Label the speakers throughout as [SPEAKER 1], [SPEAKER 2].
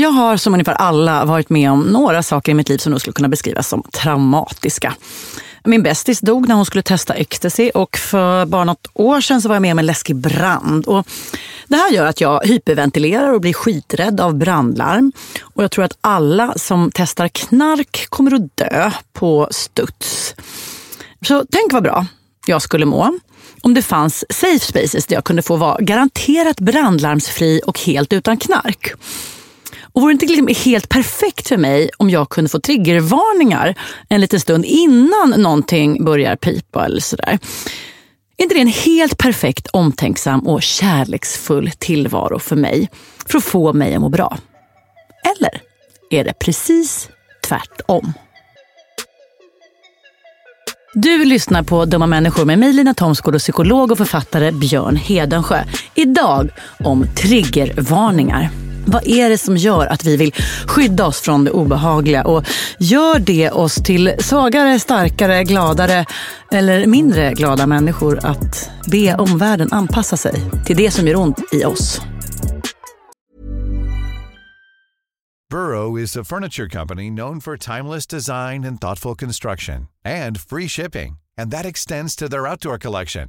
[SPEAKER 1] Jag har som ungefär alla varit med om några saker i mitt liv som nog skulle kunna beskrivas som traumatiska. Min bästis dog när hon skulle testa ecstasy och för bara något år sedan så var jag med om en läskig brand. Och det här gör att jag hyperventilerar och blir skiträdd av brandlarm. Och jag tror att alla som testar knark kommer att dö på studs. Så tänk vad bra jag skulle må om det fanns safe spaces där jag kunde få vara garanterat brandlarmsfri och helt utan knark. Och vore det inte liksom helt perfekt för mig om jag kunde få triggervarningar en liten stund innan någonting börjar pipa eller sådär? Är inte det en helt perfekt omtänksam och kärleksfull tillvaro för mig för att få mig att må bra? Eller är det precis tvärtom? Du lyssnar på Dumma människor med mig Lina Thomsgård och psykolog och författare Björn Hedensjö. Idag om triggervarningar. Vad är det som gör att vi vill skydda oss från det obehagliga? Och gör det oss till svagare, starkare, gladare eller mindre glada människor att be omvärlden anpassa sig till det som gör ont i oss?
[SPEAKER 2] Burrow is a furniture company known for timeless design and thoughtful construction and free shipping. And that extends to their outdoor collection.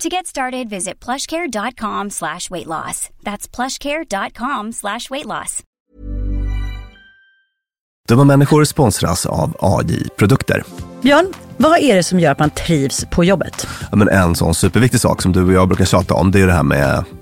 [SPEAKER 3] To get started, visit plushcare.com slash weight loss. That's plushcare.com slash weight loss.
[SPEAKER 4] Dumma människor sponsras av AJ Produkter.
[SPEAKER 1] Björn, vad är det som gör att man trivs på jobbet?
[SPEAKER 4] Ja, men en sån superviktig sak som du och jag brukar tjata om, det är det här med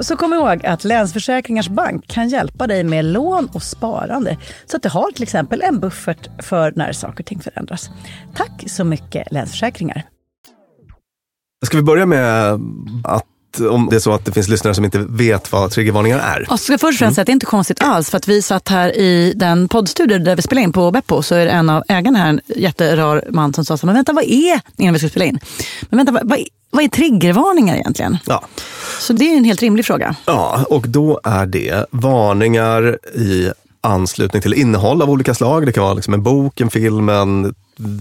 [SPEAKER 1] Så kom ihåg att Länsförsäkringars Bank kan hjälpa dig med lån och sparande så att du har till exempel en buffert för när saker och ting förändras. Tack så mycket Länsförsäkringar.
[SPEAKER 4] Ska vi börja med att om det är så att det finns lyssnare som inte vet vad triggervarningar är?
[SPEAKER 1] Och ska jag först och främst säga att det är inte konstigt alls för att vi satt här i den poddstudio där vi spelar in på Beppo så är det en av ägarna här, en jätterar man som sa så här, men vänta vad är, innan vi skulle spela in, men vänta vad, vad, är- vad är triggervarningar egentligen?
[SPEAKER 4] Ja.
[SPEAKER 1] Så det är en helt rimlig fråga.
[SPEAKER 4] ja, och då är det varningar i anslutning till innehåll av olika slag. Det kan vara liksom en bok, en film, en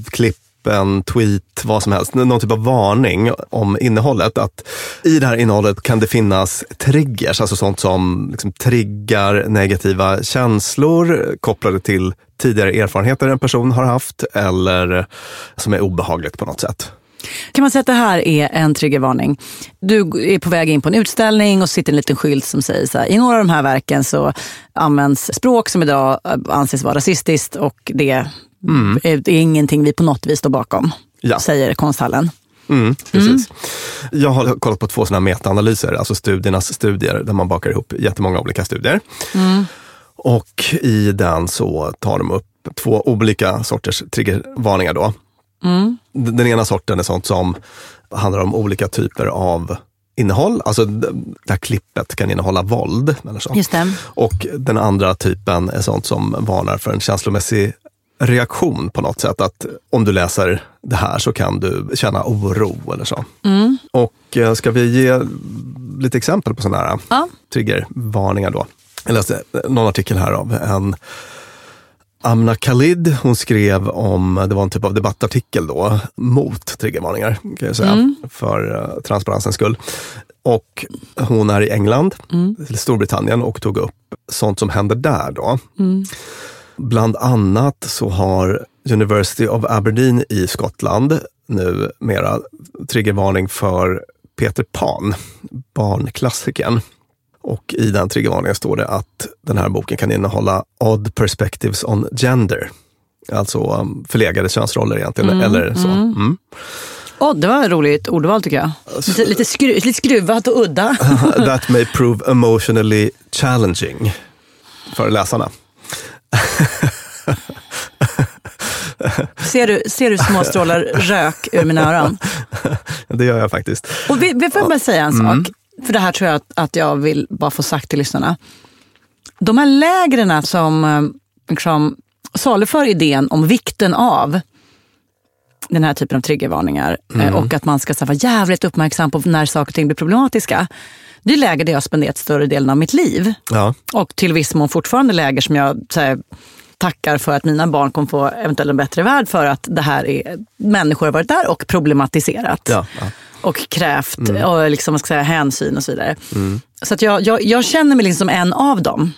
[SPEAKER 4] klipp, en tweet, vad som helst. Någon typ av varning om innehållet. Att I det här innehållet kan det finnas triggers, alltså sånt som liksom triggar negativa känslor kopplade till tidigare erfarenheter en person har haft eller som är obehagligt på något sätt.
[SPEAKER 1] Kan man säga att det här är en triggervarning? Du är på väg in på en utställning och sitter en liten skylt som säger så här, i några av de här verken så används språk som idag eh, anses vara rasistiskt och det är, det är ingenting vi på något vis står bakom,
[SPEAKER 4] Ja.
[SPEAKER 1] säger konsthallen.
[SPEAKER 4] Mm, precis. Jag har kollat på två sådana metaanalyser, alltså studiernas studier, där man bakar ihop jättemånga olika studier. Och i den så tar de upp två olika sorters triggervarningar. Då. Den den ena sorten är sånt som handlar om olika typer av innehåll. Alltså d- det här klippet kan innehålla våld. Eller så. Och den andra typen är sånt som varnar för en känslomässig reaktion på något sätt. Att om du läser det här så kan du känna oro eller så. Och eh, ska vi ge lite exempel på sådana här
[SPEAKER 1] Ja.
[SPEAKER 4] triggervarningar då? Jag läste någon artikel här av en Amna Khalid, hon skrev om, det var en typ av debattartikel då, mot triggervarningar, kan jag säga, för uh, transparensens skull. Och hon är i England, eller Storbritannien, och tog upp sånt som händer där då. Bland annat så har University of Aberdeen i Skottland nu mera triggervarning för Peter Pan, barnklassikern. Och i den triggervarningen står det att den här boken kan innehålla odd perspectives on gender. Alltså um, förlegade könsroller egentligen, eller så. Mm.
[SPEAKER 1] Oh, det var ett roligt ordval tycker jag. Lite, lite, skru, lite skruvat och udda.
[SPEAKER 4] That may prove emotionally challenging för läsarna.
[SPEAKER 1] Ser du, ser du små strålar rök ur mina öron?
[SPEAKER 4] Det gör jag faktiskt.
[SPEAKER 1] Och vi, vi får bara säga en sak, för det här tror jag att, att jag vill bara få sagt till lyssnarna. De här lägren som eh, liksom, saluför idén om vikten av den här typen av triggervarningar eh, och att man ska vara jävligt uppmärksam på när saker och ting blir problematiska. Det är läger där jag spenderat större delen av mitt liv.
[SPEAKER 4] Ja.
[SPEAKER 1] Och till viss mån fortfarande läger som jag här, tackar för att mina barn kommer få eventuellt en bättre värld för att det här är, människor har varit där och problematiserat.
[SPEAKER 4] Ja, ja.
[SPEAKER 1] Och krävt och liksom, säga, hänsyn och så vidare. Så att jag, jag, jag känner mig liksom som en av dem.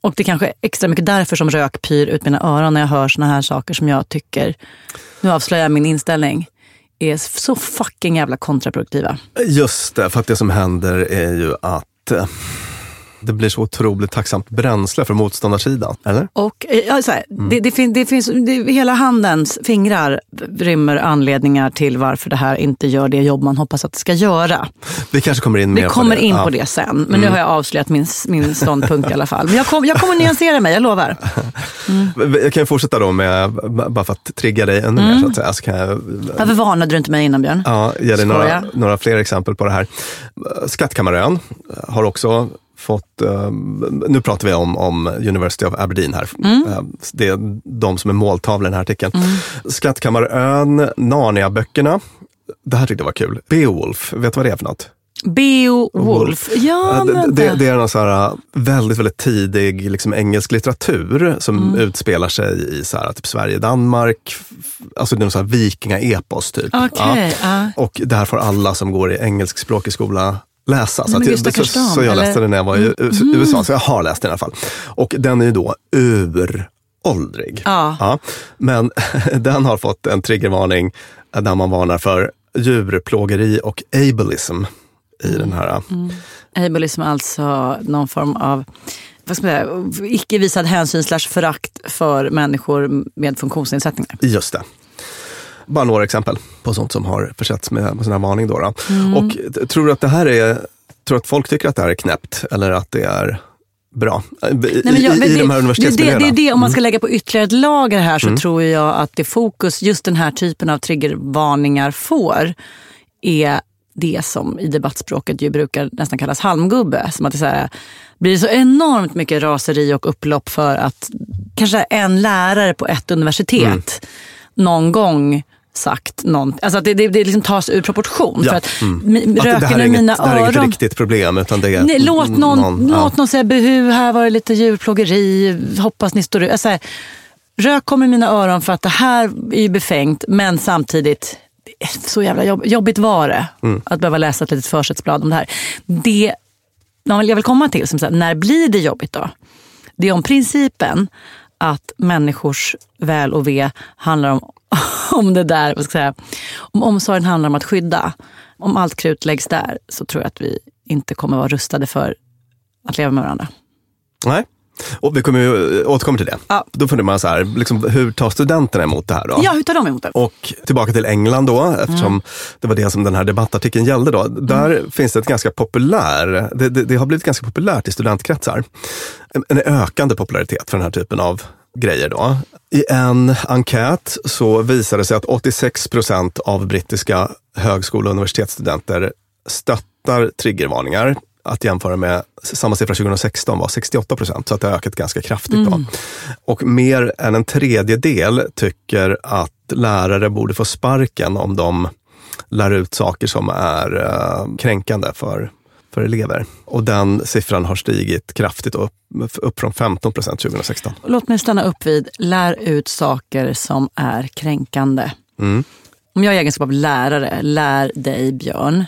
[SPEAKER 1] Och det är kanske extra mycket därför som rök pyr ut mina öron när jag hör såna här saker som jag tycker, nu avslöjar jag min inställning, är så fucking jävla kontraproduktiva.
[SPEAKER 4] Just det, för att det som händer är ju att eh, det blir så otroligt tacksamt bränsle för motståndarsidan. Eller?
[SPEAKER 1] Och eh, ja, så här, det, det, fin, det finns, det, hela handens fingrar rymmer anledningar till varför det här inte gör det jobb man hoppas att det ska göra.
[SPEAKER 4] Vi kanske kommer in mer
[SPEAKER 1] Vi kommer
[SPEAKER 4] på det.
[SPEAKER 1] in
[SPEAKER 4] Ja.
[SPEAKER 1] på det sen, men nu har jag avslöjat min, min ståndpunkt i alla fall. Men jag, kom, jag kommer nyansera mig, jag lovar.
[SPEAKER 4] Jag kan fortsätta då med, bara för att trigga dig ännu mer så att säga. Så kan jag
[SPEAKER 1] Varför varnade du inte mig innan Björn?
[SPEAKER 4] ja, ge dig några, några fler exempel på det här. Skattkammarön har också fått, eh, nu pratar vi om, om University of Aberdeen här. Eh, Det är de som är måltavlan i den här artikeln. Skattkammarön, Narnia-böckerna. Det här tyckte jag var kul. Beowulf, vet du vad det är för något?
[SPEAKER 1] Beowulf. Ja,
[SPEAKER 4] Ja, det, det, är en så här väldigt, väldigt tidig liksom, engelsk litteratur som
[SPEAKER 1] Mm.
[SPEAKER 4] utspelar sig i så här, typ Sverige, Danmark. Alltså det är någon så här vikinga-epos typ.
[SPEAKER 1] Okej, ja.
[SPEAKER 4] Och det här får alla som går i engelskspråkig skola läsa.
[SPEAKER 1] Nej,
[SPEAKER 4] Så, att, jag- så, så jag läste
[SPEAKER 1] eller?
[SPEAKER 4] den när jag var i U- USA, så jag har läst den i alla fall. Och den är ju då uråldrig.
[SPEAKER 1] Ja.
[SPEAKER 4] Men den har fått en triggervarning där man varnar för djurplågeri och ableism i den här.
[SPEAKER 1] Ableism är alltså någon form av vad ska man säga, icke visad hänsyn slash förakt för människor med funktionsnedsättningar.
[SPEAKER 4] Just det. Bara några exempel på sånt som har försetts med, med sån här varning. Då, då. Och t- tror du att det här är, tror att folk tycker att det här är knäppt eller att det är bra? I,
[SPEAKER 1] Nej, men jag-
[SPEAKER 4] i, i
[SPEAKER 1] det-
[SPEAKER 4] de här
[SPEAKER 1] det, det,
[SPEAKER 4] universitetsmiljöerna?
[SPEAKER 1] det är det, om man ska lägga på ytterligare ett lager här så tror jag att det fokus just den här typen av triggervarningar får är det som i debattspråket ju brukar nästan kallas halmgubbe. Som att det så här, blir så enormt mycket raseri och upplopp för att kanske en lärare på ett universitet någon gång sagt någonting. Alltså att det, det, det liksom tas ur proportion.
[SPEAKER 4] Ja,
[SPEAKER 1] För att
[SPEAKER 4] mm.
[SPEAKER 1] mi-
[SPEAKER 4] Att det,
[SPEAKER 1] röken
[SPEAKER 4] här är
[SPEAKER 1] i
[SPEAKER 4] inget,
[SPEAKER 1] mina
[SPEAKER 4] det här är inget
[SPEAKER 1] öron
[SPEAKER 4] riktigt problem utan det är
[SPEAKER 1] Nej, låt någon,
[SPEAKER 4] ja.
[SPEAKER 1] låt någon säga buhu, här var det lite djurplågeri, hoppas ni står ut. Alltså, här, rök kommer i mina öron för att det här är ju befängt, men samtidigt, så jävla jobb, jobbigt var det
[SPEAKER 4] Mm.
[SPEAKER 1] att behöva läsa ett litet försättsblad om det här. Det ja, jag vill komma till, som så här, när blir det jobbigt då? Det är om principen att människors väl och ve handlar om, om det där, vad ska jag säga, om omsorgen handlar om att skydda. Om allt krut läggs där så tror jag att vi inte kommer vara rustade för att leva med varandra.
[SPEAKER 4] Nej. Och vi kommer ju återkomma till det.
[SPEAKER 1] Ja.
[SPEAKER 4] Då funderar man så här, liksom, hur tar studenterna emot det här då?
[SPEAKER 1] Ja, hur tar de emot det?
[SPEAKER 4] Och tillbaka till England då, eftersom det var det som den här debattartikeln gällde. Då. Där finns det ett ganska populär, det, det, det har blivit ganska populärt i studentkretsar. En, en ökande popularitet för den här typen av grejer. Då. I en enkät så visade det sig att 86 procent av brittiska högskole och universitetsstudenter stöttar triggervarningar. Att jämföra med samma siffra 2016 var 68 procent, så att det har ökat ganska kraftigt. Då. Och mer än en tredjedel tycker att lärare borde få sparken om de lär ut saker som är eh, kränkande för, för elever. Och den siffran har stigit kraftigt upp, upp från 15 procent 2016.
[SPEAKER 1] Låt mig stanna upp vid lär ut saker som är kränkande.
[SPEAKER 4] Mm.
[SPEAKER 1] Om jag i egenskap av lärare lär dig, Björn,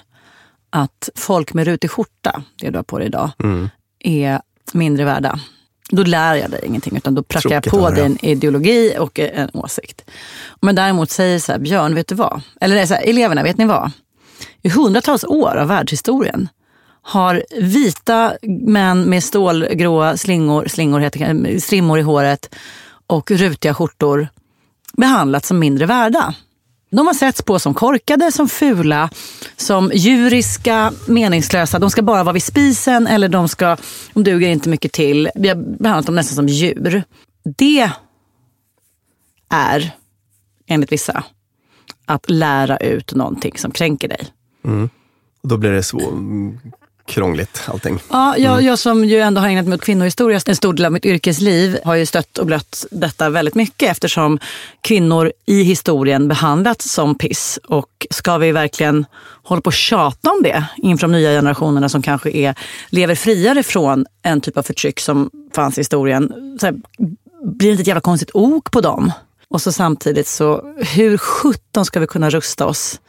[SPEAKER 1] att folk med rutig skjorta, det du har på dig idag,
[SPEAKER 4] Mm.
[SPEAKER 1] är mindre värda. Då lär jag dig ingenting, utan då prackar jag på dig en ideologi och en åsikt. Jag däremot säger så här, Björn, vet du vad? Eller så här, eleverna, vet ni vad? I hundratals år av världshistorien har vita män med stålgråa slingor, slingor heter, det, eh, strimmor i håret och rutiga skjortor behandlats som mindre värda. De har setts på som korkade, som fula, som djuriska, meningslösa. De ska bara vara vid spisen eller de, ska, de duger inte mycket till. Vi har behandlat dem nästan som djur. Det är, enligt vissa, att lära ut någonting som kränker dig.
[SPEAKER 4] Mm. då blir det så krångligt allting.
[SPEAKER 1] Ja, jag, jag som ju ändå har ägnat mig åt kvinnohistoria en stor del av mitt yrkesliv har ju stött och blött detta väldigt mycket eftersom kvinnor i historien behandlats som piss. Och ska vi verkligen hålla på och tjata om det inför de nya generationerna som kanske är, lever friare från en typ av förtryck som fanns i historien. Här, blir det inte ett jävla konstigt ok på dem? Och så samtidigt så, hur sjutton ska vi kunna rusta oss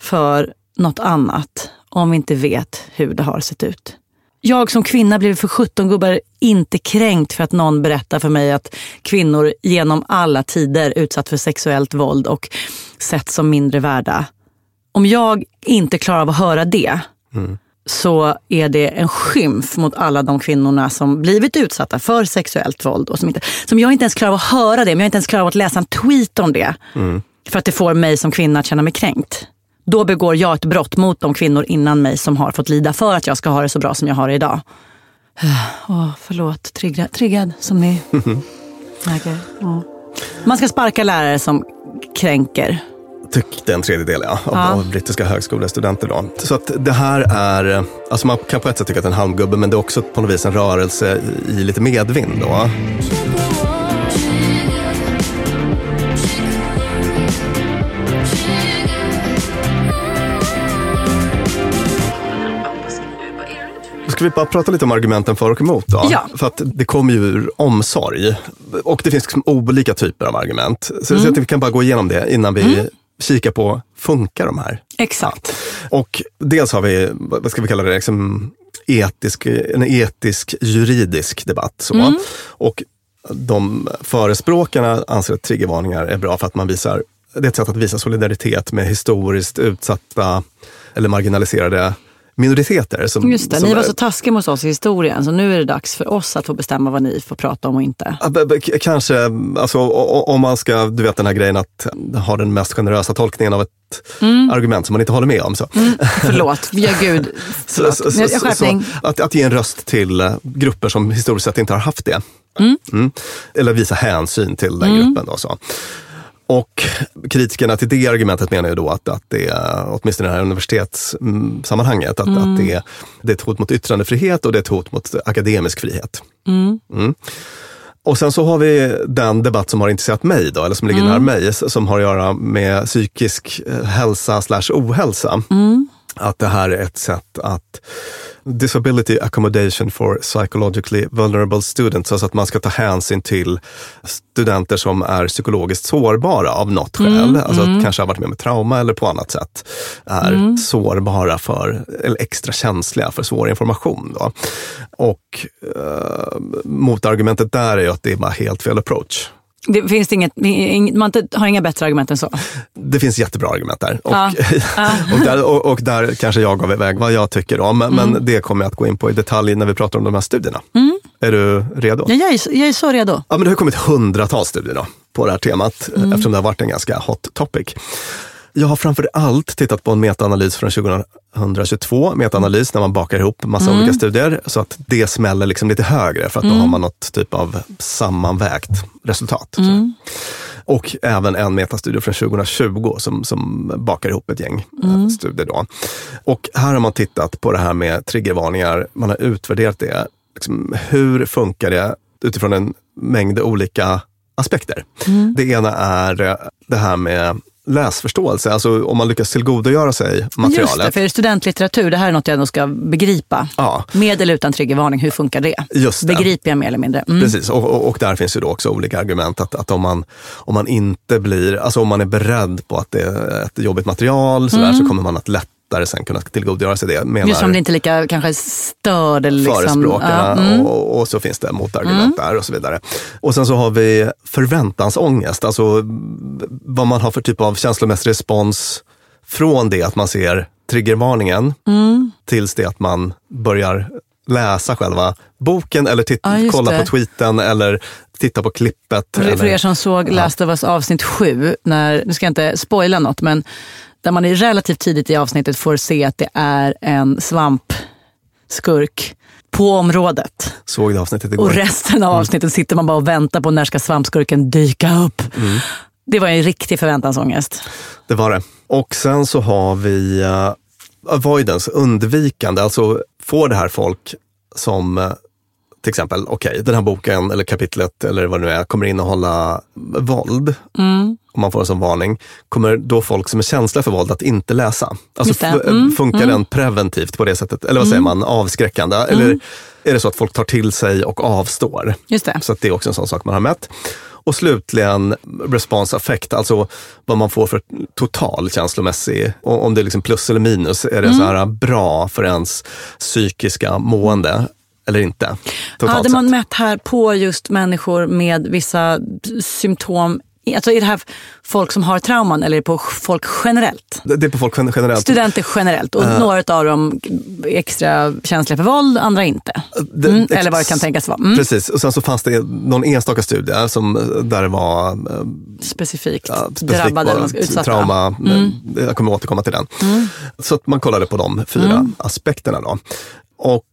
[SPEAKER 1] för något annat om vi inte vet hur det har sett ut. Jag som kvinna blev för 17 gubbar inte kränkt för att någon berättar för mig att kvinnor genom alla tider utsatt för sexuellt våld och sett som mindre värda. Om jag inte klarar av att höra det så är det en skymf mot alla de kvinnorna som blivit utsatta för sexuellt våld. Och som, inte, som jag inte ens klarar av att höra det, men jag inte ens klarar av att läsa en tweet om det. För att det får mig som kvinna att känna mig kränkt. Då begår jag ett brott mot de kvinnor innan mig som har fått lida för att jag ska ha det så bra som jag har det idag. Åh, förlåt, triggad, triggad som ni märker. Ja. Man ska sparka lärare som kränker.
[SPEAKER 4] Tyckte en tredjedel ja, av,
[SPEAKER 1] Ja.
[SPEAKER 4] av brittiska högskolestudenter. Då. Så att det här är, alltså man kan på ett sätt tycka att det är en halmgubbe, men det är också på något vis en rörelse i, i lite medvind. Då. Ska vi bara prata lite om argumenten för och emot. Då.
[SPEAKER 1] Ja.
[SPEAKER 4] För att det kommer ju ur omsorg. Och det finns liksom olika typer av argument. Så, så att vi kan bara gå igenom det innan vi kika på, funkar de här?
[SPEAKER 1] Exakt.
[SPEAKER 4] Och dels har vi, vad ska vi kalla det, liksom etisk, en etisk juridisk debatt. Så. Mm. Och de förespråkarna anser att triggervarningar är bra för att man visar, det är ett sätt att visa solidaritet med historiskt utsatta eller marginaliserade minoriteter.
[SPEAKER 1] Som, Just det, som ni var är, så taskiga mot oss i historien så nu är det dags för oss att få bestämma vad ni får prata om och inte.
[SPEAKER 4] Kanske, alltså, om man ska, du vet den här grejen att ha den mest generösa tolkningen av ett mm. argument som man inte håller med om. Så. Mm,
[SPEAKER 1] förlåt, ja gud. Förlåt. Så, så, så,
[SPEAKER 4] så, att, att ge en röst till eh, grupper som historiskt sett inte har haft det. Mm. Mm. Eller visa hänsyn till den mm. gruppen. Då, så. Och kritikerna till det argumentet menar ju då att, att det, åtminstone i det här universitetssammanhanget, att, mm. att det, det är ett hot mot yttrandefrihet och det är ett hot mot akademisk frihet. Mm. Mm. Och sen så har vi den debatt som har intresserat mig, då, eller som ligger mm. nära mig, som har att göra med psykisk eh, hälsa slash ohälsa. Mm. Att det här är ett sätt att Disability accommodation for psychologically vulnerable students, alltså att man ska ta hänsyn till studenter som är psykologiskt sårbara av något mm, skäl. Alltså mm. kanske har varit med om trauma eller på annat sätt är mm. sårbara för, eller extra känsliga för svår information. Då. Och eh, motargumentet där är ju att det är bara helt fel approach.
[SPEAKER 1] Det finns inget, man har inga bättre argument än så?
[SPEAKER 4] Det finns jättebra argument där. Och, ja. och, där, och, och, där kanske jag gav iväg vad jag tycker om, mm. men det kommer jag att gå in på i detalj när vi pratar om de här studierna. Mm. Är du redo?
[SPEAKER 1] Ja, jag, är, jag är så redo.
[SPEAKER 4] Ja, men det har kommit hundratals studier då, på det här temat, mm. eftersom det har varit en ganska hot topic. Jag har framför allt tittat på en metaanalys från 2022, metaanalys när man bakar ihop massa mm. olika studier så att det smäller liksom lite högre för att mm. då har man något typ av sammanvägt resultat. Mm. Och även en metastudie från 2020 som, som bakar ihop ett gäng eh, mm. studier. Då. Och här har man tittat på det här med triggervarningar, man har utvärderat det. Liksom, hur funkar det utifrån en mängd olika aspekter? Mm. Det ena är det här med läsförståelse, alltså om man lyckas tillgodogöra sig materialet. Just
[SPEAKER 1] det, för studentlitteratur, det här är något jag ändå ska begripa. Ja. Med eller utan triggervarning, hur funkar det? Just det. Begriper jag mer eller mindre.
[SPEAKER 4] Mm. Precis, och, och, och, där finns ju då också olika argument. Att, att om, man, om man inte blir, alltså om man är beredd på att det är ett jobbigt material sådär, mm. så kommer man att lätt lättare sen kunna tillgodogöra sig det.
[SPEAKER 1] Menar Just som det inte är lika kanske störd. Liksom,
[SPEAKER 4] förespråkarna ja, mm. och, och, så finns det motargument mm. där och så vidare. Och sen så har vi förväntansångest, alltså vad man har för typ av känslomässig respons från det att man ser triggervarningen mm. tills det att man börjar läsa själva boken eller ja, kolla det. på tweeten eller titta på klippet.
[SPEAKER 1] För,
[SPEAKER 4] eller,
[SPEAKER 1] för er som såg ja. Last of Us avsnitt sju, när, nu ska jag inte spoila något, men där man relativt tidigt i avsnittet får se att det är en svampskurk på området.
[SPEAKER 4] Såg det avsnittet igår.
[SPEAKER 1] Och resten av mm. avsnittet sitter man bara och väntar på när ska svampskurken dyka upp. Mm. Det var en riktig förväntansångest.
[SPEAKER 4] Det var det. Och sen så har vi uh, avoidance, undvikande. Alltså får det här folk som uh, till exempel, okej, okay, den här boken eller kapitlet eller vad det nu är kommer innehålla våld. Mm. Om man får en sån varning. Kommer då folk som är känsliga för våld att inte läsa? Alltså mm. funkar mm. den preventivt på det sättet? Eller vad säger mm. man, avskräckande? Eller mm. är det så att folk tar till sig och avstår?
[SPEAKER 1] Det.
[SPEAKER 4] Så att det är också en sån sak man har mätt. Och slutligen response affect, alltså vad man får för total känslomässig, om det är liksom plus eller minus, är det mm. så här bra för ens psykiska mående? Eller inte?
[SPEAKER 1] Hade man mätt här på just människor med vissa symptom Alltså är det här folk som har trauman eller är det på folk generellt?
[SPEAKER 4] Det är på folk generellt.
[SPEAKER 1] Studenter generellt och uh, några av dem är extra känsliga för våld, andra inte. Det, mm, eller vad det kan tänkas vara. Mm.
[SPEAKER 4] Precis, och sen så fanns det någon enstaka studie som, där det var
[SPEAKER 1] uh, specifikt, ja, specifikt drabbade eller utsatta.
[SPEAKER 4] Trauma, mm. jag kommer återkomma till den. Mm. Så att man kollade på de fyra mm. aspekterna. Då. Och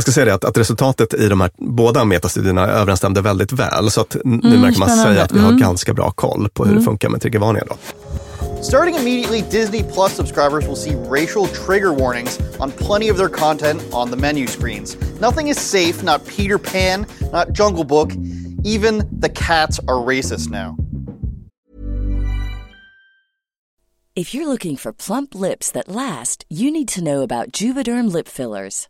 [SPEAKER 4] jag ska säga det att, att, resultatet i de här båda metastudierna överensstämde väldigt väl. Så att nu mm, märker man säga att vi har mm. ganska bra koll på hur mm. det funkar med triggervarningar. Då. Starting immediately, Disney Plus subscribers will see racial trigger warnings on plenty of their content on the menu screens. Nothing is safe, not Peter Pan, not Jungle Book. Even the cats are racist now. If you're looking for plump lips that last, you need to know about Juvederm lip fillers.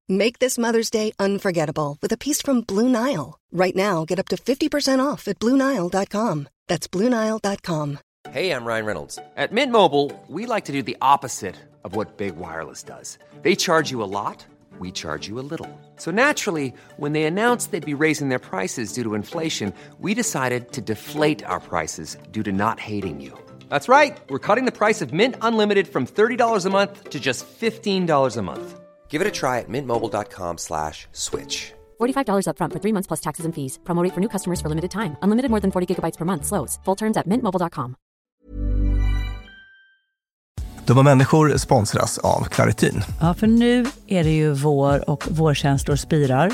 [SPEAKER 5] Make this Mother's Day unforgettable with a piece from Blue Nile. Right now, get up to 50% off at BlueNile.com. That's BlueNile.com.
[SPEAKER 6] Hey, I'm Ryan Reynolds. At Mint Mobile, we like to do the opposite of what Big Wireless does. They charge you a lot, we charge you a little. So naturally, when they announced they'd be raising their prices due to inflation, we decided to deflate our prices due to not hating you. That's right. We're cutting the price of Mint Unlimited from $30 a month to just $15 a month. Give it a try at mintmobile.com slash switch.
[SPEAKER 7] $45 upfront for three months plus taxes and fees. Promo rate for new customers for limited time. Unlimited more than 40 gigabytes per month. Slows. Full terms at mintmobile.com.
[SPEAKER 4] Dumma människor sponsras av Claritin.
[SPEAKER 1] Ja, för nu är det ju vår och vårkänslor spirar.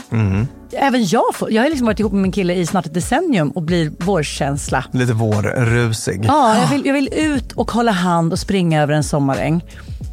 [SPEAKER 1] Även jag får, jag har liksom varit ihop med min kille i snart ett decennium och blir vårkänsla.
[SPEAKER 4] Lite vårrusig.
[SPEAKER 1] Ja, jag vill, jag vill ut och hålla hand och springa över en sommaräng.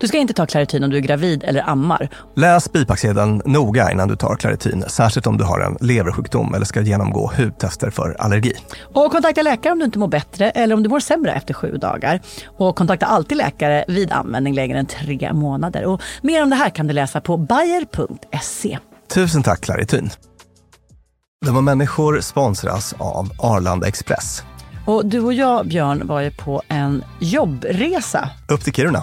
[SPEAKER 1] Du ska inte ta Clarityn om du är gravid eller ammar.
[SPEAKER 4] Läs bipacksedeln noga innan du tar Claritin, särskilt om du har en leversjukdom eller ska genomgå hudtester för allergi.
[SPEAKER 1] Och kontakta läkare om du inte mår bättre eller om du mår sämre efter sju dagar. Och kontakta alltid läkare vid användning längre än tre månader. Och mer om det här kan du läsa på bayer.se.
[SPEAKER 4] Tusen tack Claritin. Dumma människor sponsras av Arlanda Express.
[SPEAKER 1] Och du och jag, Björn, var ju på en jobbresa.
[SPEAKER 4] Upp till Kiruna,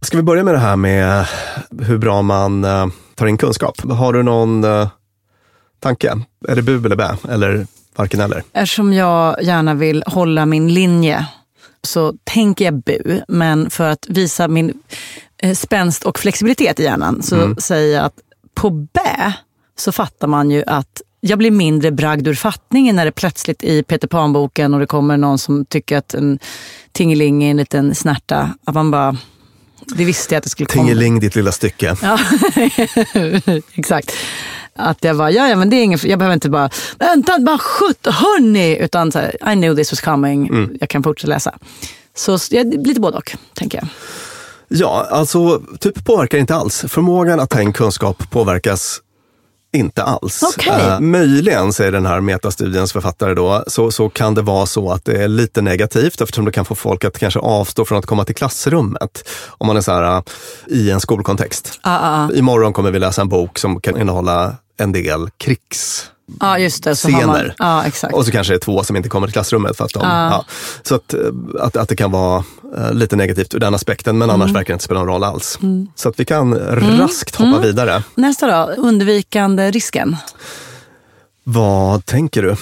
[SPEAKER 4] Ska vi börja med det här med hur bra man eh, tar in kunskap? Har du någon eh, tanke? Är det bu eller bä? Eller varken eller?
[SPEAKER 1] Eftersom jag gärna vill hålla min linje så tänker jag bu, men för att visa min eh, spänst och flexibilitet i hjärnan så säger jag att på bä så fattar man ju att jag blir mindre bragd ur fattningen när det plötsligt i Peter Pan-boken och det kommer någon som tycker att en tingeling är en liten snärta, att man bara, det visste jag att det skulle komma.
[SPEAKER 4] Tingeling, ditt lilla stycke.
[SPEAKER 1] Ja, exakt. Att jag bara, ja, ja men det är ingen, jag behöver inte bara, vänta, bara sjutton, hörni, utan så här, I knew this was coming, jag kan fortsätta läsa. Så ja, lite både och, tänker jag.
[SPEAKER 4] Ja, alltså typ påverkar inte alls. Förmågan att ta in kunskap påverkas inte alls.
[SPEAKER 1] Okej.
[SPEAKER 4] Eh, möjligen, säger den här metastudiens författare då, så, så kan det vara så att det är lite negativt eftersom det kan få folk att kanske avstå från att komma till klassrummet. Om man är så här, eh, i en skolkontext.
[SPEAKER 1] Ah, ah.
[SPEAKER 4] Imorgon kommer vi läsa en bok som kan innehålla en del krigs
[SPEAKER 1] Ja, just det. Så har man,
[SPEAKER 4] scener.
[SPEAKER 1] ja, exakt.
[SPEAKER 4] Och så kanske det är två som inte kommer till klassrummet. För att de, ja. Så att, eh, att, att det kan vara eh, lite negativt ur den aspekten, men
[SPEAKER 1] Mm.
[SPEAKER 4] annars verkar det inte spela någon roll alls. Så att vi kan raskt hoppa vidare.
[SPEAKER 1] Nästa då, undvikande risken.
[SPEAKER 4] Vad tänker du?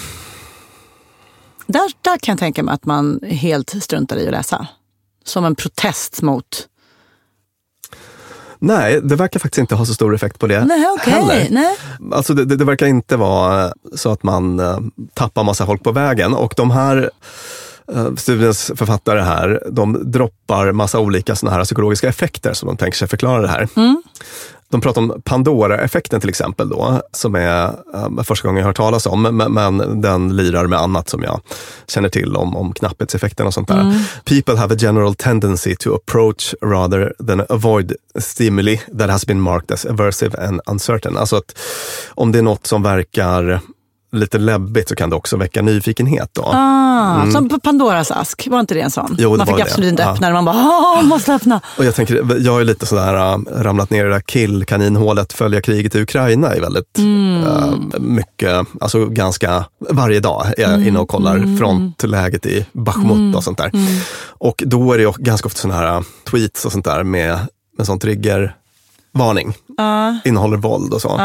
[SPEAKER 1] Där, där kan jag tänka mig att man helt struntar i att läsa. Som en protest mot...
[SPEAKER 4] Nej, det verkar faktiskt inte ha så stor effekt på det
[SPEAKER 1] Nej, okej.
[SPEAKER 4] heller.
[SPEAKER 1] Nej.
[SPEAKER 4] Alltså det, det, det verkar inte vara så att man eh, tappar massa folk på vägen. Och de här studiens författare här, de droppar massa olika såna här psykologiska effekter som de tänker sig förklara det här. De pratar om Pandora-effekten till exempel då, som är eh, första gången jag hört talas om, men, men den lirar med annat som jag känner till om, om knapphetseffekten och sånt där. People have a general tendency to approach rather than avoid stimuli that has been marked as aversive and uncertain. Alltså att om det är något som verkar lite läbbigt så kan det också väcka nyfikenhet. Då.
[SPEAKER 1] Ah, Som på Pandoras ask, var inte det en sån?
[SPEAKER 4] Mm. Jo, det
[SPEAKER 1] man fick
[SPEAKER 4] var det.
[SPEAKER 1] absolut inte
[SPEAKER 4] Ja.
[SPEAKER 1] öppna den. Man bara, måste öppna.
[SPEAKER 4] Och jag tänker, jag är lite sådär äh, ramlat ner i det där killkaninhålet, följa kriget i Ukraina är väldigt äh, mycket, alltså ganska varje dag är jag inne och kollar frontläget i Bachmut och sånt där. Och då är det ganska ofta sådana här äh, tweets och sånt där med, med sån triggervarning. Innehåller våld och så.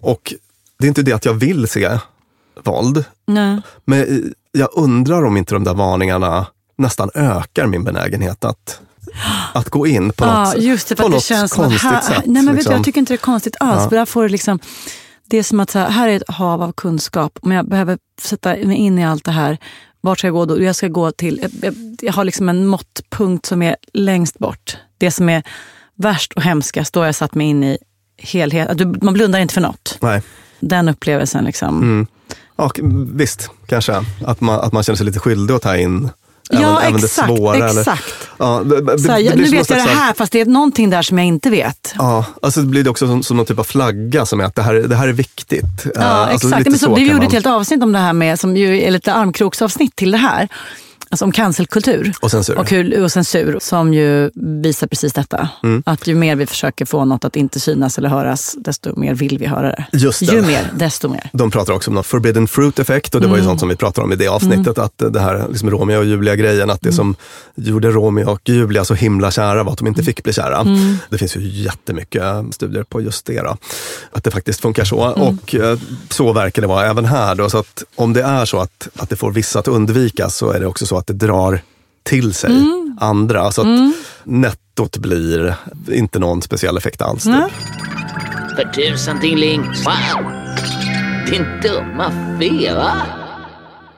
[SPEAKER 4] Och det är inte det att jag vill se våld,
[SPEAKER 1] Nej.
[SPEAKER 4] men jag undrar om inte de där varningarna nästan ökar min benägenhet att, att gå in på något,
[SPEAKER 1] Ja, just det, för
[SPEAKER 4] på
[SPEAKER 1] att det
[SPEAKER 4] något
[SPEAKER 1] att
[SPEAKER 4] konstigt
[SPEAKER 1] här,
[SPEAKER 4] sätt.
[SPEAKER 1] Nej, men vet du,
[SPEAKER 4] liksom.
[SPEAKER 1] jag tycker inte det är konstigt alls. För där får du liksom, det är som att så här, här är ett hav av kunskap, men jag behöver sätta mig in i allt det här. Vart ska jag gå då? Jag ska gå till, jag, jag, jag har liksom en måttpunkt som är längst bort. Det som är värst och hemskast, då har jag satt mig in i helhet. Du, man blundar inte för något.
[SPEAKER 4] Nej.
[SPEAKER 1] Den upplevelsen liksom.
[SPEAKER 4] Mm. Ja, visst, kanske. Att man, att man känner sig lite skyldig att ta in även,
[SPEAKER 1] Ja,
[SPEAKER 4] även det
[SPEAKER 1] exakt,
[SPEAKER 4] svåra. Eller,
[SPEAKER 1] exakt.
[SPEAKER 4] ja, det, det, det
[SPEAKER 1] jag,
[SPEAKER 4] blir
[SPEAKER 1] nu vet jag det här, fast det är någonting där som jag inte vet.
[SPEAKER 4] Ja, alltså det blir det också som, som någon typ av flagga som är att det här, det här är viktigt.
[SPEAKER 1] Ja,
[SPEAKER 4] Eh, alltså
[SPEAKER 1] exakt. Men så,
[SPEAKER 4] så
[SPEAKER 1] vi gjorde
[SPEAKER 4] man-
[SPEAKER 1] ett helt avsnitt om det här med, som ju är lite armkroksavsnitt till det här. Alltså om cancelkultur.
[SPEAKER 4] Och censur.
[SPEAKER 1] Och, hur, och censur, som ju visar precis detta.
[SPEAKER 4] Mm.
[SPEAKER 1] Att ju mer vi försöker få något att inte synas eller höras, desto mer vill vi höra det.
[SPEAKER 4] Just det.
[SPEAKER 1] Ju mer, desto mer.
[SPEAKER 4] De pratar också om någon forbidden fruit-effekt och det
[SPEAKER 1] Mm.
[SPEAKER 4] var ju sånt som vi pratade om i det avsnittet. Att det här liksom Romeo och Julia-grejen, att det
[SPEAKER 1] Mm.
[SPEAKER 4] som gjorde Romeo och Julia så himla kära var att de inte fick bli kära.
[SPEAKER 1] Mm.
[SPEAKER 4] Det finns ju jättemycket studier på just det. Då. Att det faktiskt funkar så.
[SPEAKER 1] Mm.
[SPEAKER 4] Och eh, så verkar det vara även här. Då. Så att om det är så att, att det får vissa att undvika så är det också så att det drar till sig
[SPEAKER 1] Mm.
[SPEAKER 4] andra. Så att nettot blir inte någon speciell effekt alls. typ.
[SPEAKER 1] Nej.
[SPEAKER 8] För tusan Tingling. Wow! Din dumma feva.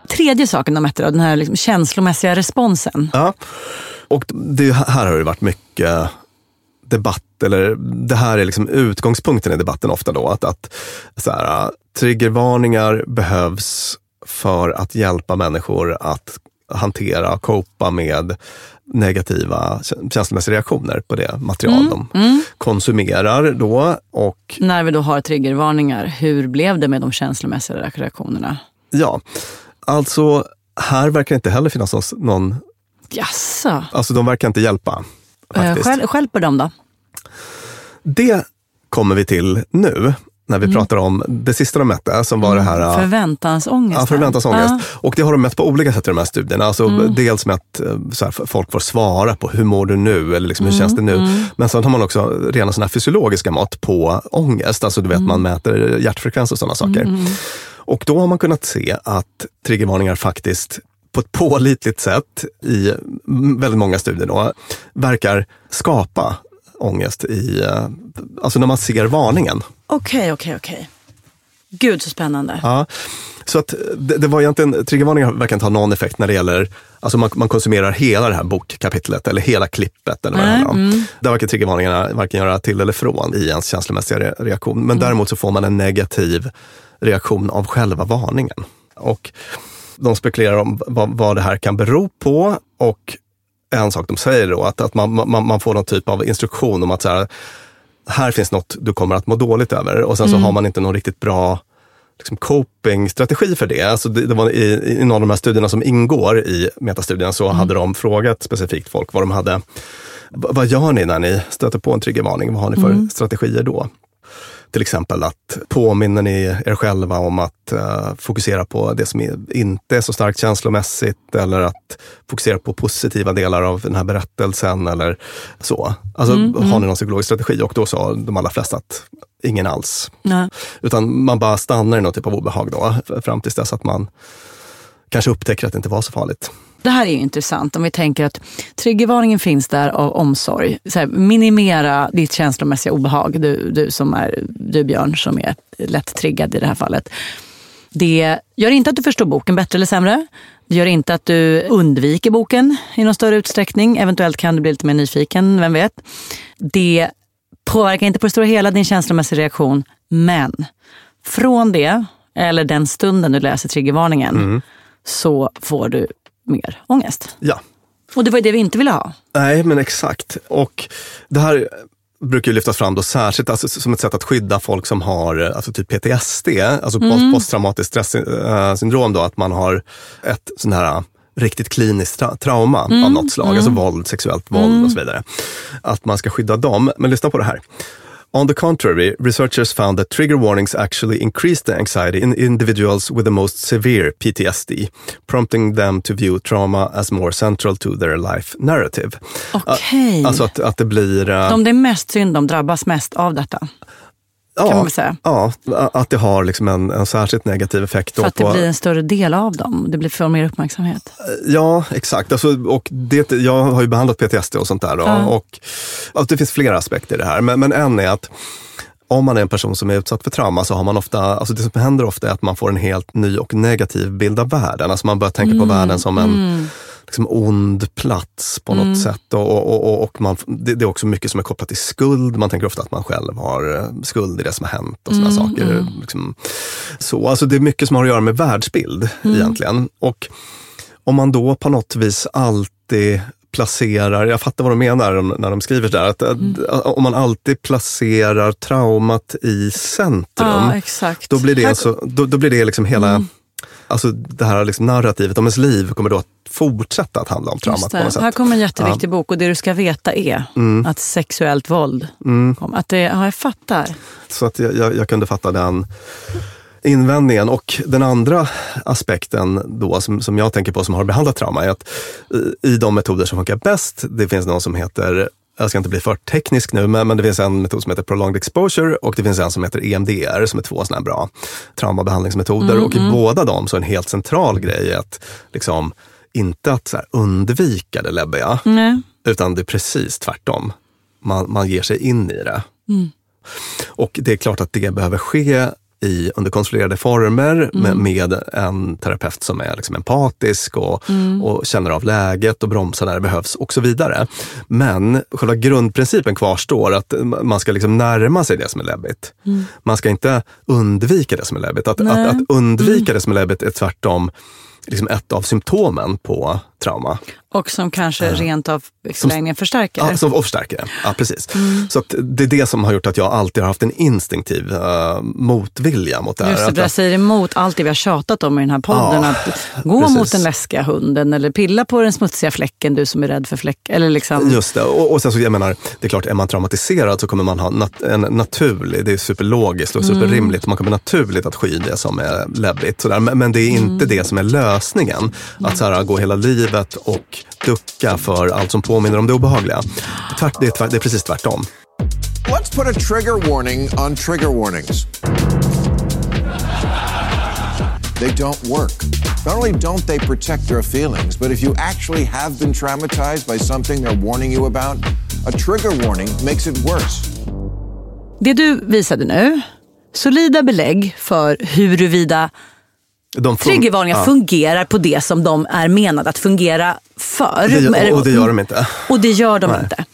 [SPEAKER 1] Tredje saken de mätte, då, den här liksom känslomässiga responsen.
[SPEAKER 4] Ja. Och det, här har det varit mycket debatt, eller det här är liksom utgångspunkten i debatten ofta då. Att, att så här, triggervarningar behövs för att hjälpa människor att hantera och copa med negativa kä- känslomässiga reaktioner på det material de konsumerar då. Och
[SPEAKER 1] När vi då har triggervarningar, hur blev det med de känslomässiga reaktionerna?
[SPEAKER 4] Ja, alltså här verkar inte heller finnas någon,
[SPEAKER 1] Jaså?
[SPEAKER 4] alltså de verkar inte hjälpa.
[SPEAKER 1] Eh,
[SPEAKER 4] Faktiskt.
[SPEAKER 1] Skäl, skälper de då?
[SPEAKER 4] Det kommer vi till nu, när vi pratar om det sista de mätte, som var det här... äh,
[SPEAKER 1] Förväntansångest.
[SPEAKER 4] Ja, förväntansångest.
[SPEAKER 1] Ja.
[SPEAKER 4] Och det har de mätt på olika sätt i de här studierna. Alltså Dels mätt eh, så här, folk får svara på hur mår du nu eller liksom, hur känns det nu. Men sen har man också rena såna fysiologiska mått på ångest. Alltså du vet man mäter hjärtfrekvens och sådana saker. Och då har man kunnat se att triggervarningar faktiskt på ett pålitligt sätt i mm, väldigt många studier då, verkar skapa ångest i, eh, alltså när man ser varningen.
[SPEAKER 1] Okej, okej, okej. Gud så spännande.
[SPEAKER 4] Ja, så att det, det var egentligen, triggervarningar verkar inte ha någon effekt när det gäller, alltså man, man konsumerar hela det här bokkapitlet eller hela klippet eller vad det
[SPEAKER 1] Nej,
[SPEAKER 4] handlar om. Där verkar triggervarningarna varken göra till eller från i ens känslomässiga re- reaktion. Men däremot så får man en negativ reaktion av själva varningen. Och de spekulerar om vad, vad det här kan bero på och en sak de säger då, att, att man, man, man får någon typ av instruktion om att så här, här finns något du kommer att må dåligt över och sen så har man inte någon riktigt bra liksom, coping-strategi för det. Alltså det, det var i, I någon av de här studierna som ingår i metastudien så hade de frågat specifikt folk vad de hade. "Va- Vad gör ni när ni stöter på en triggervarning? Vad har ni för strategier då? Till exempel att påminner ni er själva om att eh, fokusera på det som är, inte är så starkt känslomässigt eller att fokusera på positiva delar av den här berättelsen eller så. Alltså har ni någon psykologisk strategi? Och då sa de allra flesta att ingen alls.
[SPEAKER 1] Nej.
[SPEAKER 4] Utan man bara stannar i någon typ av obehag då, fram tills dess att man kanske upptäcker att det inte var så farligt.
[SPEAKER 1] Det här är ju intressant om vi tänker att triggervarningen finns där av omsorg. Så här, minimera ditt känslomässiga obehag, du, du som är du Björn som är lätt triggad i det här fallet. Det gör inte att du förstår boken bättre eller sämre. Det gör inte att du undviker boken i någon större utsträckning. Eventuellt kan du bli lite mer nyfiken, vem vet. Det påverkar inte på det stora hela din känslomässiga reaktion. Men från det, eller den stunden du läser triggervarningen, så får du mer ångest.
[SPEAKER 4] Ja,
[SPEAKER 1] Och det var ju det vi inte ville ha.
[SPEAKER 4] Nej, men exakt. Och det här brukar ju lyftas fram då särskilt alltså, som ett sätt att skydda folk som har eh, alltså, typ PTSD, alltså post- posttraumatiskt stresssyndrom. Då, att man har ett sån här eh, riktigt kliniskt tra- trauma av något slag, alltså våld, sexuellt våld och så vidare. Att man ska skydda dem. Men lyssna på det här. On the contrary, researchers found that trigger warnings actually increase the anxiety in individuals with the most severe PTSD, prompting them to view trauma as more central to their life narrative.
[SPEAKER 1] Okej.
[SPEAKER 4] Alltså att, att det blir... eh,
[SPEAKER 1] De det är mest synd om drabbas mest av detta.
[SPEAKER 4] Ja,
[SPEAKER 1] man väl säga.
[SPEAKER 4] Ja, att det har liksom en, en särskilt negativ effekt.
[SPEAKER 1] För att det
[SPEAKER 4] på,
[SPEAKER 1] blir en större del av dem. Det blir för mer uppmärksamhet.
[SPEAKER 4] Ja, exakt. Alltså, och det, jag har ju behandlat PTSD och sånt där. Då,
[SPEAKER 1] Ja.
[SPEAKER 4] och, alltså, det finns flera aspekter i det här, men, men en är att om man är en person som är utsatt för trauma så har man ofta, alltså det som händer ofta är att man får en helt ny och negativ bild av världen. Alltså man börjar tänka
[SPEAKER 1] Mm.
[SPEAKER 4] på världen som en liksom ond plats på något
[SPEAKER 1] Mm.
[SPEAKER 4] sätt. Och, och, och, och man, det, det är också mycket som är kopplat till skuld. Man tänker ofta att man själv har eh, skuld i det som har hänt och
[SPEAKER 1] Mm,
[SPEAKER 4] sådana saker. Liksom. Så, alltså det är mycket som har att göra med världsbild
[SPEAKER 1] Mm.
[SPEAKER 4] egentligen. Och om man då på något vis alltid placerar, jag fattar vad de menar när de skriver där, att,
[SPEAKER 1] Mm.
[SPEAKER 4] om man alltid placerar traumat i centrum,
[SPEAKER 1] Ja,
[SPEAKER 4] då blir det,
[SPEAKER 1] Här- Mm.
[SPEAKER 4] alltså, då, då blir det liksom hela, alltså det här liksom narrativet om ens liv kommer då att fortsätta att handla om traumat
[SPEAKER 1] Just
[SPEAKER 4] på något sätt.
[SPEAKER 1] Här kommer en jätteviktig bok och det du ska veta är att sexuellt våld, kom- att det, ja jag fattar.
[SPEAKER 4] Så att jag, jag, jag kunde fatta den invändningen. Och den andra aspekten då som, som jag tänker på som har behandlat trauma är att i, i de metoder som funkar bäst, det finns någon som heter jag ska inte bli för teknisk nu, men, men det finns en metod som heter prolonged exposure och det finns en som heter EMDR som är två sådana här bra traumabehandlingsmetoder. och i båda dem så är en helt central grej att liksom, inte att så undvika det läbbiga,
[SPEAKER 1] Nej.
[SPEAKER 4] utan det är precis tvärtom. Man, man ger sig in i det. Och det är klart att det behöver ske i, under kontrollerade former med, med en terapeut som är liksom empatisk och, och känner av läget och bromsar när det behövs och så vidare. Men själva grundprincipen kvarstår att man ska liksom närma sig det som är läbbigt. Man ska inte undvika det som är läbbigt. Att, att, att undvika det som är läbbigt är tvärtom liksom ett av symptomen på trauma.
[SPEAKER 1] Och som kanske rent av i förlängningen förstärker
[SPEAKER 4] Ja, som, förstärker det. Ja, precis.
[SPEAKER 1] Mm.
[SPEAKER 4] Så det är det som har gjort att jag alltid har haft en instinktiv uh, motvilja mot det här.
[SPEAKER 1] Just det,
[SPEAKER 4] jag-
[SPEAKER 1] säger emot allt det vi har tjatat om i den här podden.
[SPEAKER 4] Ja,
[SPEAKER 1] att gå
[SPEAKER 4] precis.
[SPEAKER 1] mot den läskiga hunden eller pilla på den smutsiga fläcken, du som är rädd för fläck. Eller liksom,
[SPEAKER 4] Just det. Och, och sen så, jag menar, det är klart, är man traumatiserad så kommer man ha nat en naturlig, det är superlogiskt och superrimligt, man kommer naturligt att sky det som är läbbigt. Sådär. Men, men det är inte det som är lösningen. Att så här, gå hela livet och ducka för allt som påminner om det obehagliga. Tvärt, det, är tvärt, det är precis tvärtom.
[SPEAKER 9] Let's put a trigger warning on trigger warnings. They don't work. Not only don't they protect your feelings, but if you actually have been traumatized by something they're warning you about, a trigger warning makes it worse.
[SPEAKER 1] Det du visade nu, solida belägg för huruvida
[SPEAKER 4] De fun-
[SPEAKER 1] triggervarningar
[SPEAKER 4] ja,
[SPEAKER 1] fungerar på det som de är menade att fungera för.
[SPEAKER 4] det, gör- och det gör de inte.
[SPEAKER 1] Och det gör de
[SPEAKER 4] Nej.
[SPEAKER 1] inte.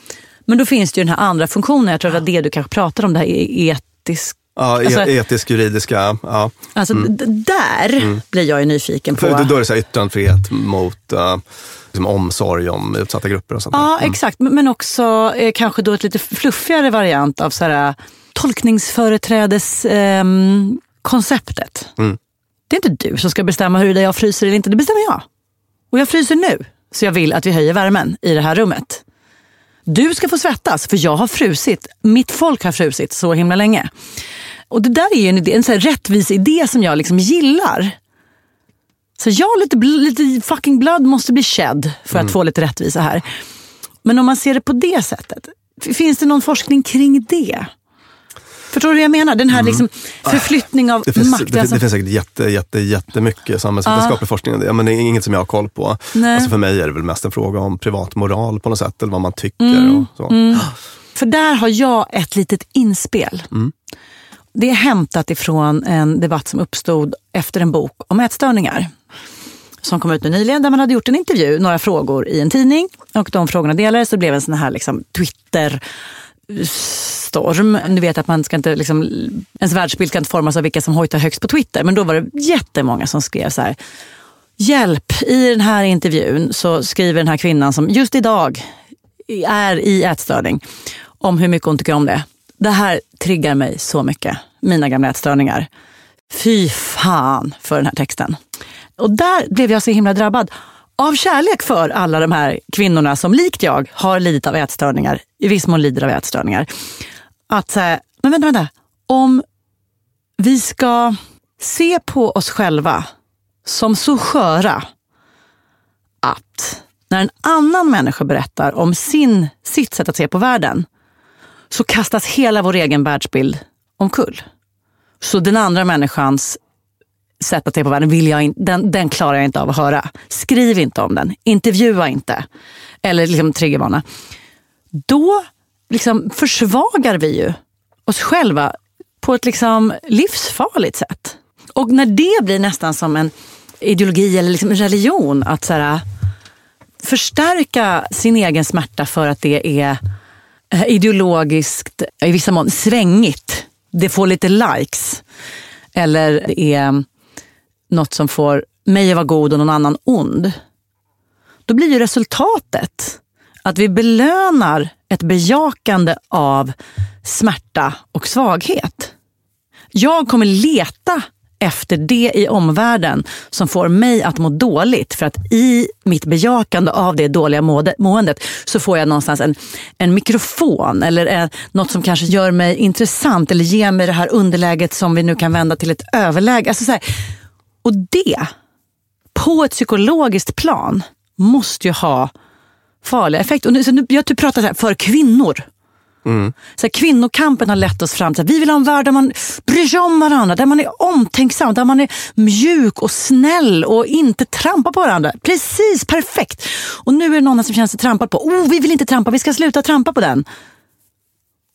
[SPEAKER 1] Men då finns det ju den här andra funktionen, jag tror att det var det du kanske pratar om, det här etisk...
[SPEAKER 4] Ja, e-
[SPEAKER 1] Alltså-
[SPEAKER 4] etisk, juridiska. Ja.
[SPEAKER 1] Alltså d- där blir jag ju nyfiken på.
[SPEAKER 4] Mm. För då är det så här yttrandefrihet mot uh, liksom omsorg om utsatta grupper och sånt.
[SPEAKER 1] Ja, exakt. Men också eh, kanske då ett lite fluffigare variant av så här, tolkningsföreträdes-konceptet. konceptet.
[SPEAKER 4] Mm.
[SPEAKER 1] Det är inte du som ska bestämma huruvida jag fryser eller inte, det bestämmer jag. Och jag fryser nu, så jag vill att vi höjer värmen i det här rummet. Du ska få svettas, för jag har frusit. Mitt folk har frusit så himla länge. Och det där är ju en, idé, en så rättvis idé som jag liksom gillar. Så ja, lite, lite fucking blood måste bli shed för att få lite rättvisa här. Men om man ser det på det sättet, finns det någon forskning kring det? Förstår du hur jag menar? Den här liksom förflyttning av
[SPEAKER 4] Mm. Det finns,
[SPEAKER 1] makt.
[SPEAKER 4] det,
[SPEAKER 1] alltså,
[SPEAKER 4] det finns säkert jätte, jätte, jättemycket samhällsvetenskaplig forskning om det, men det är inget som jag har koll på.
[SPEAKER 1] Nej.
[SPEAKER 4] Alltså för mig är det väl mest en fråga om privat moral på något sätt, eller vad man tycker.
[SPEAKER 1] Mm.
[SPEAKER 4] Och så.
[SPEAKER 1] För där har jag ett litet inspel. Det är hämtat ifrån en debatt som uppstod efter en bok om ätstörningar. Som kom ut nu nyligen, där man hade gjort en intervju, några frågor i en tidning. Och de frågorna delades och det blev en sån här liksom, Twitter storm. Du vet att man ska inte, liksom, ens världsbild ska inte formas av vilka som hojtar högst på Twitter. Men då var det jättemånga som skrev så här. Hjälp! I den här intervjun så skriver den här kvinnan som just idag är i ätstörning om hur mycket hon tycker om det. Det här triggar mig så mycket, mina gamla ätstörningar. Fy fan för den här texten. Och där blev jag så himla drabbad av kärlek för alla de här kvinnorna som likt jag har lidit av ätstörningar, i viss mån lider av ätstörningar. Att men vänta, vänta. Om vi ska se på oss själva som så sköra att när en annan människa berättar om sin, sitt sätt att se på världen så kastas hela vår egen världsbild omkull. Så den andra människans sätta att på världen vill jag in, den, den klarar jag inte av att höra. Skriv inte om den, intervjua inte. Eller liksom triggervarna. Då liksom försvagar vi ju oss själva på ett liksom livsfarligt sätt. Och när det blir nästan som en ideologi eller liksom en religion att så här, förstärka sin egen smärta för att det är eh, ideologiskt, i vissa mån svängigt. Det får lite likes. Eller det är något som får mig att vara god och någon annan ond. Då blir ju resultatet att vi belönar ett bejakande av smärta och svaghet. Jag kommer leta efter det i omvärlden som får mig att må dåligt. För att i mitt bejakande av det dåliga måde- måendet så får jag någonstans en, en mikrofon eller en, något som kanske gör mig intressant eller ger mig det här underläget som vi nu kan vända till ett överläge. Alltså så här, och det, på ett psykologiskt plan, måste ju ha farliga effekter. Och nu, så nu, jag typ pratar så här, för kvinnor. Så här, kvinnokampen har lett oss fram till att vi vill ha en värld där man bryr sig om varandra, där man är omtänksam, där man är mjuk och snäll och inte trampar på varandra. Precis, perfekt. Och nu är det någon som känner sig trampad på. Oh, vi vill inte trampa, vi ska sluta trampa på den.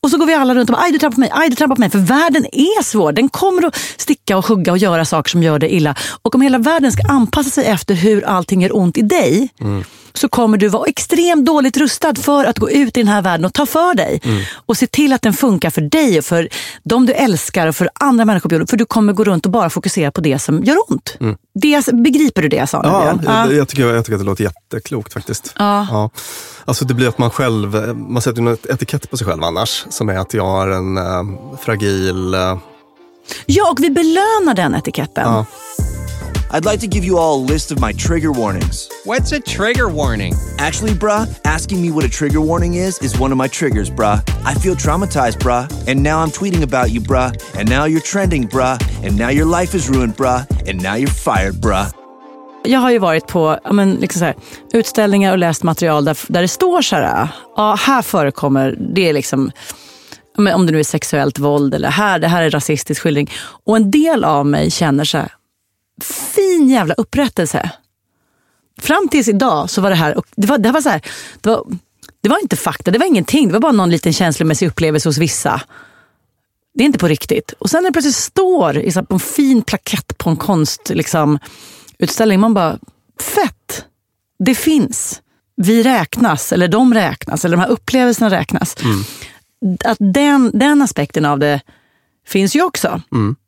[SPEAKER 1] Och så går vi alla runt och bara, aj du trampar på mig, aj du trampar på mig. För världen är svår. Den kommer att sticka och hugga och göra saker som gör dig illa. Och om hela världen ska anpassa sig efter hur allting gör ont i dig, mm så kommer du vara extremt dåligt rustad för att gå ut i den här världen och ta för dig. Och se till att den funkar för dig och för de du älskar och för andra människor på jorden. För du kommer gå runt och bara fokusera på det som gör ont. Det, begriper du det jag sa?
[SPEAKER 4] Ja, jag, jag, tycker, jag tycker att det låter jätteklokt faktiskt.
[SPEAKER 1] Ja.
[SPEAKER 4] Alltså det blir att man själv, man sätter en etikett på sig själv annars. Som är att jag har en eh, fragil... eh,
[SPEAKER 1] ja, och vi belönar den etiketten.
[SPEAKER 4] Ja.
[SPEAKER 10] I'd like to give you all a list of my trigger warnings.
[SPEAKER 6] What's a trigger warning?
[SPEAKER 10] Actually, bruh, asking me what a trigger warning is is one of my triggers, bruh. I feel traumatized, bruh. And now I'm tweeting about you, bruh. And now you're trending, bruh. And now your life is ruined, bruh. And now you're fired, bruh.
[SPEAKER 1] Jag har ju varit på ja, men, liksom så här, utställningar och läst material där, där det står så här, ja här förekommer det är liksom, om det nu är sexuellt våld eller här, det här är rasistisk skildring. Och en del av mig känner så här, fin jävla upprättelse. Fram tills idag så var det här, och det var, det var så här, det var, det var inte fakta, det var ingenting, det var bara någon liten känslomässig upplevelse hos vissa. Det är inte på riktigt. Och sen när det plötsligt står i så här, på en fin plakett på en konst, liksom, utställning, man bara, fett! Det finns. Vi räknas, eller de räknas, eller de här upplevelserna räknas. Att den, den aspekten av det finns ju också.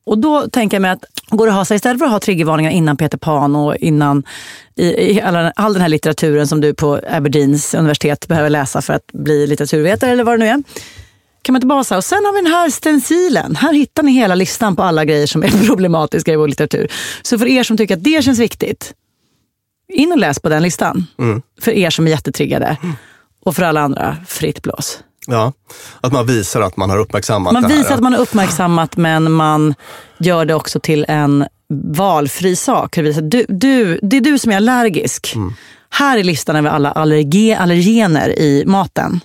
[SPEAKER 1] Och då tänker jag mig att går att ha sig istället för att ha triggervarningar innan Peter Pan och innan i, i alla, all den här litteraturen som du på Aberdeens universitet behöver läsa för att bli litteraturvetare eller vad det nu är. Kan man inte bara säga, och sen har vi den här stencilen. Här hittar ni hela listan på alla grejer som är problematiska i vår litteratur. Så för er som tycker att det känns viktigt, in och läs på den listan. För er som är jättetriggade. Och för alla andra, fritt blås.
[SPEAKER 4] Ja, att man visar att man har uppmärksammat
[SPEAKER 1] Man
[SPEAKER 4] det här.
[SPEAKER 1] visar att man har uppmärksammat men man gör det också till en valfri sak. Du, du, det är du som är allergisk. Här är listan över alla allerge, allergener i maten.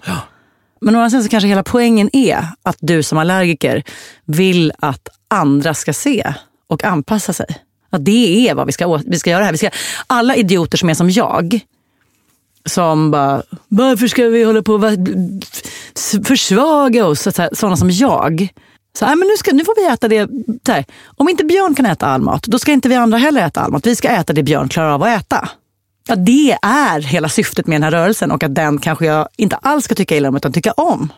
[SPEAKER 1] Men å andra sidan så kanske hela poängen är att du som allergiker vill att andra ska se och anpassa sig. Att det är vad vi ska, vi ska göra här. Vi ska, alla idioter som är som jag, som bara, varför ska vi hålla på och försvaga oss? Sådana som jag. Så, nej, men nu, ska, nu får vi äta det. Här, om inte Björn kan äta all mat, då ska inte vi andra heller äta all mat. Vi ska äta det Björn klarar av att äta. Ja, det är hela syftet med den här rörelsen och att den kanske jag inte alls ska tycka illa om utan tycka om.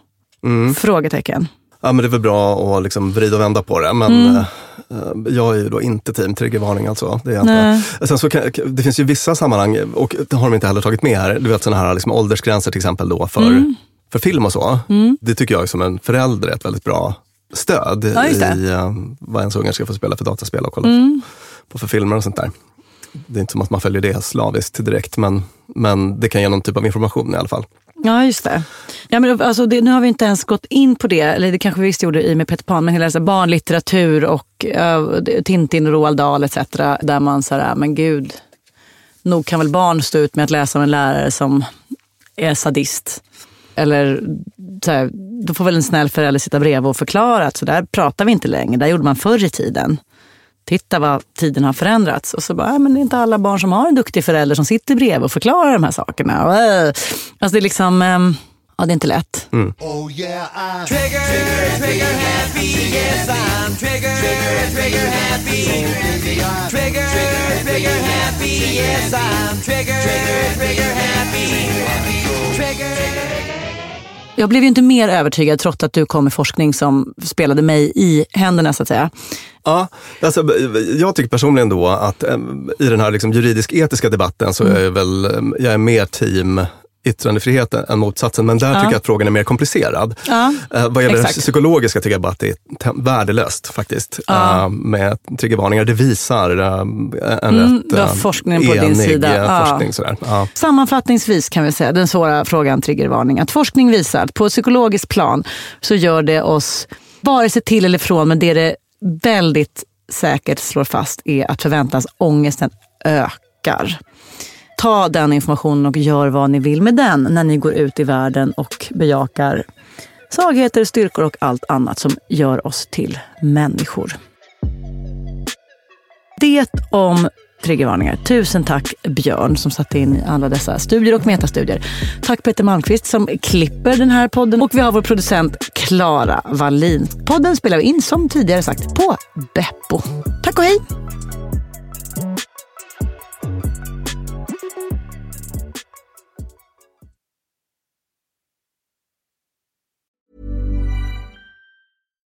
[SPEAKER 1] Frågetecken.
[SPEAKER 4] Ja, men det är väl bra att liksom vrida och vända på det. Men
[SPEAKER 1] Mm.
[SPEAKER 4] Eh, jag är ju då inte team triggervarning alltså. Det, är inte. Sen så kan, det finns ju vissa sammanhang, och det har de inte heller tagit med här, du vet sådana här liksom åldersgränser till exempel då för,
[SPEAKER 1] Mm.
[SPEAKER 4] för film och så. Det tycker jag som en förälder är ett väldigt bra stöd
[SPEAKER 1] Ja,
[SPEAKER 4] i uh, vad ens ungar ska få spela för dataspel och kolla
[SPEAKER 1] Mm.
[SPEAKER 4] på för filmer och sånt där. Det är inte som att man följer det slaviskt direkt, men, men det kan ge någon typ av information i alla fall.
[SPEAKER 1] Ja, just det. Ja, men alltså, det. Nu har vi inte ens gått in på det, eller det kanske vi visst gjorde i med Peter Pan, men hela så här, barnlitteratur och uh, Tintin och Roald Dahl etc. Där man så här, men gud, nog kan väl barn stå ut med att läsa om en lärare som är sadist. Eller så här, då får väl en snäll förälder sitta bredvid och förklara att så där pratar vi inte längre, där gjorde man förr i tiden. Titta vad tiden har förändrats. Och så bara, äh, men det är inte alla barn som har en duktig förälder som sitter bredvid och förklarar de här sakerna. Och, äh, alltså det är liksom, ehm, ja det är inte lätt.
[SPEAKER 11] Oh yeah, I'm trigger, trigger, trigger happy. Yes, I'm trigger, trigger, trigger happy. Trigger, trigger happy. Yes, I'm trigger, trigger, trigger happy.
[SPEAKER 1] Jag blev ju inte mer övertygad trots att du kom med forskning som spelade mig i händerna så att säga.
[SPEAKER 4] Ja, alltså, jag tycker personligen då att eh, i den här liksom, juridisk-etiska debatten så är jag väl eh, jag är mer team yttrandefrihet än motsatsen, men där
[SPEAKER 1] Ja.
[SPEAKER 4] tycker jag att frågan är mer komplicerad.
[SPEAKER 1] Ja,
[SPEAKER 4] Eh, vad gäller det psykologiska tycker jag bara att det är värdelöst faktiskt.
[SPEAKER 1] Ja.
[SPEAKER 4] Eh, med triggervarningar. Det visar eh, en
[SPEAKER 1] Mm,
[SPEAKER 4] rätt
[SPEAKER 1] du har forskningen på din sida.
[SPEAKER 4] forskning. Sådär.
[SPEAKER 1] Sammanfattningsvis kan vi säga, den svåra frågan triggervarning, att forskning visar att på psykologiskt plan så gör det oss, vare sig till eller från, men det det väldigt säkert slår fast är att förväntansångesten ökar. Ta den informationen och gör vad ni vill med den när ni går ut i världen och bejakar svagheter, styrkor och allt annat som gör oss till människor. Det om triggervarningar. Tusen tack Björn som satte in alla dessa studier och metastudier. Tack Peter Malmqvist som klipper den här podden. Och vi har vår producent Klara Wallin. Podden spelar vi in som tidigare sagt på Beppo. Tack och hej!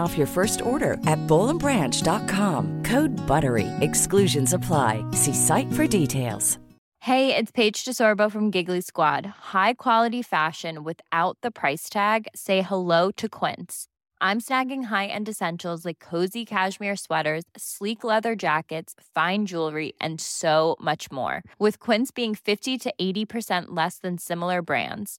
[SPEAKER 12] off your first order at bowlandbranch.com. Code BUTTERY. Exclusions apply. See site for details.
[SPEAKER 13] Hey, it's Paige DeSorbo from Giggly Squad. High quality fashion without the price tag. Say hello to Quince. I'm snagging high-end essentials like cozy cashmere sweaters, sleek leather jackets, fine jewelry, and so much more. With Quince being 50 to 80% less than similar brands.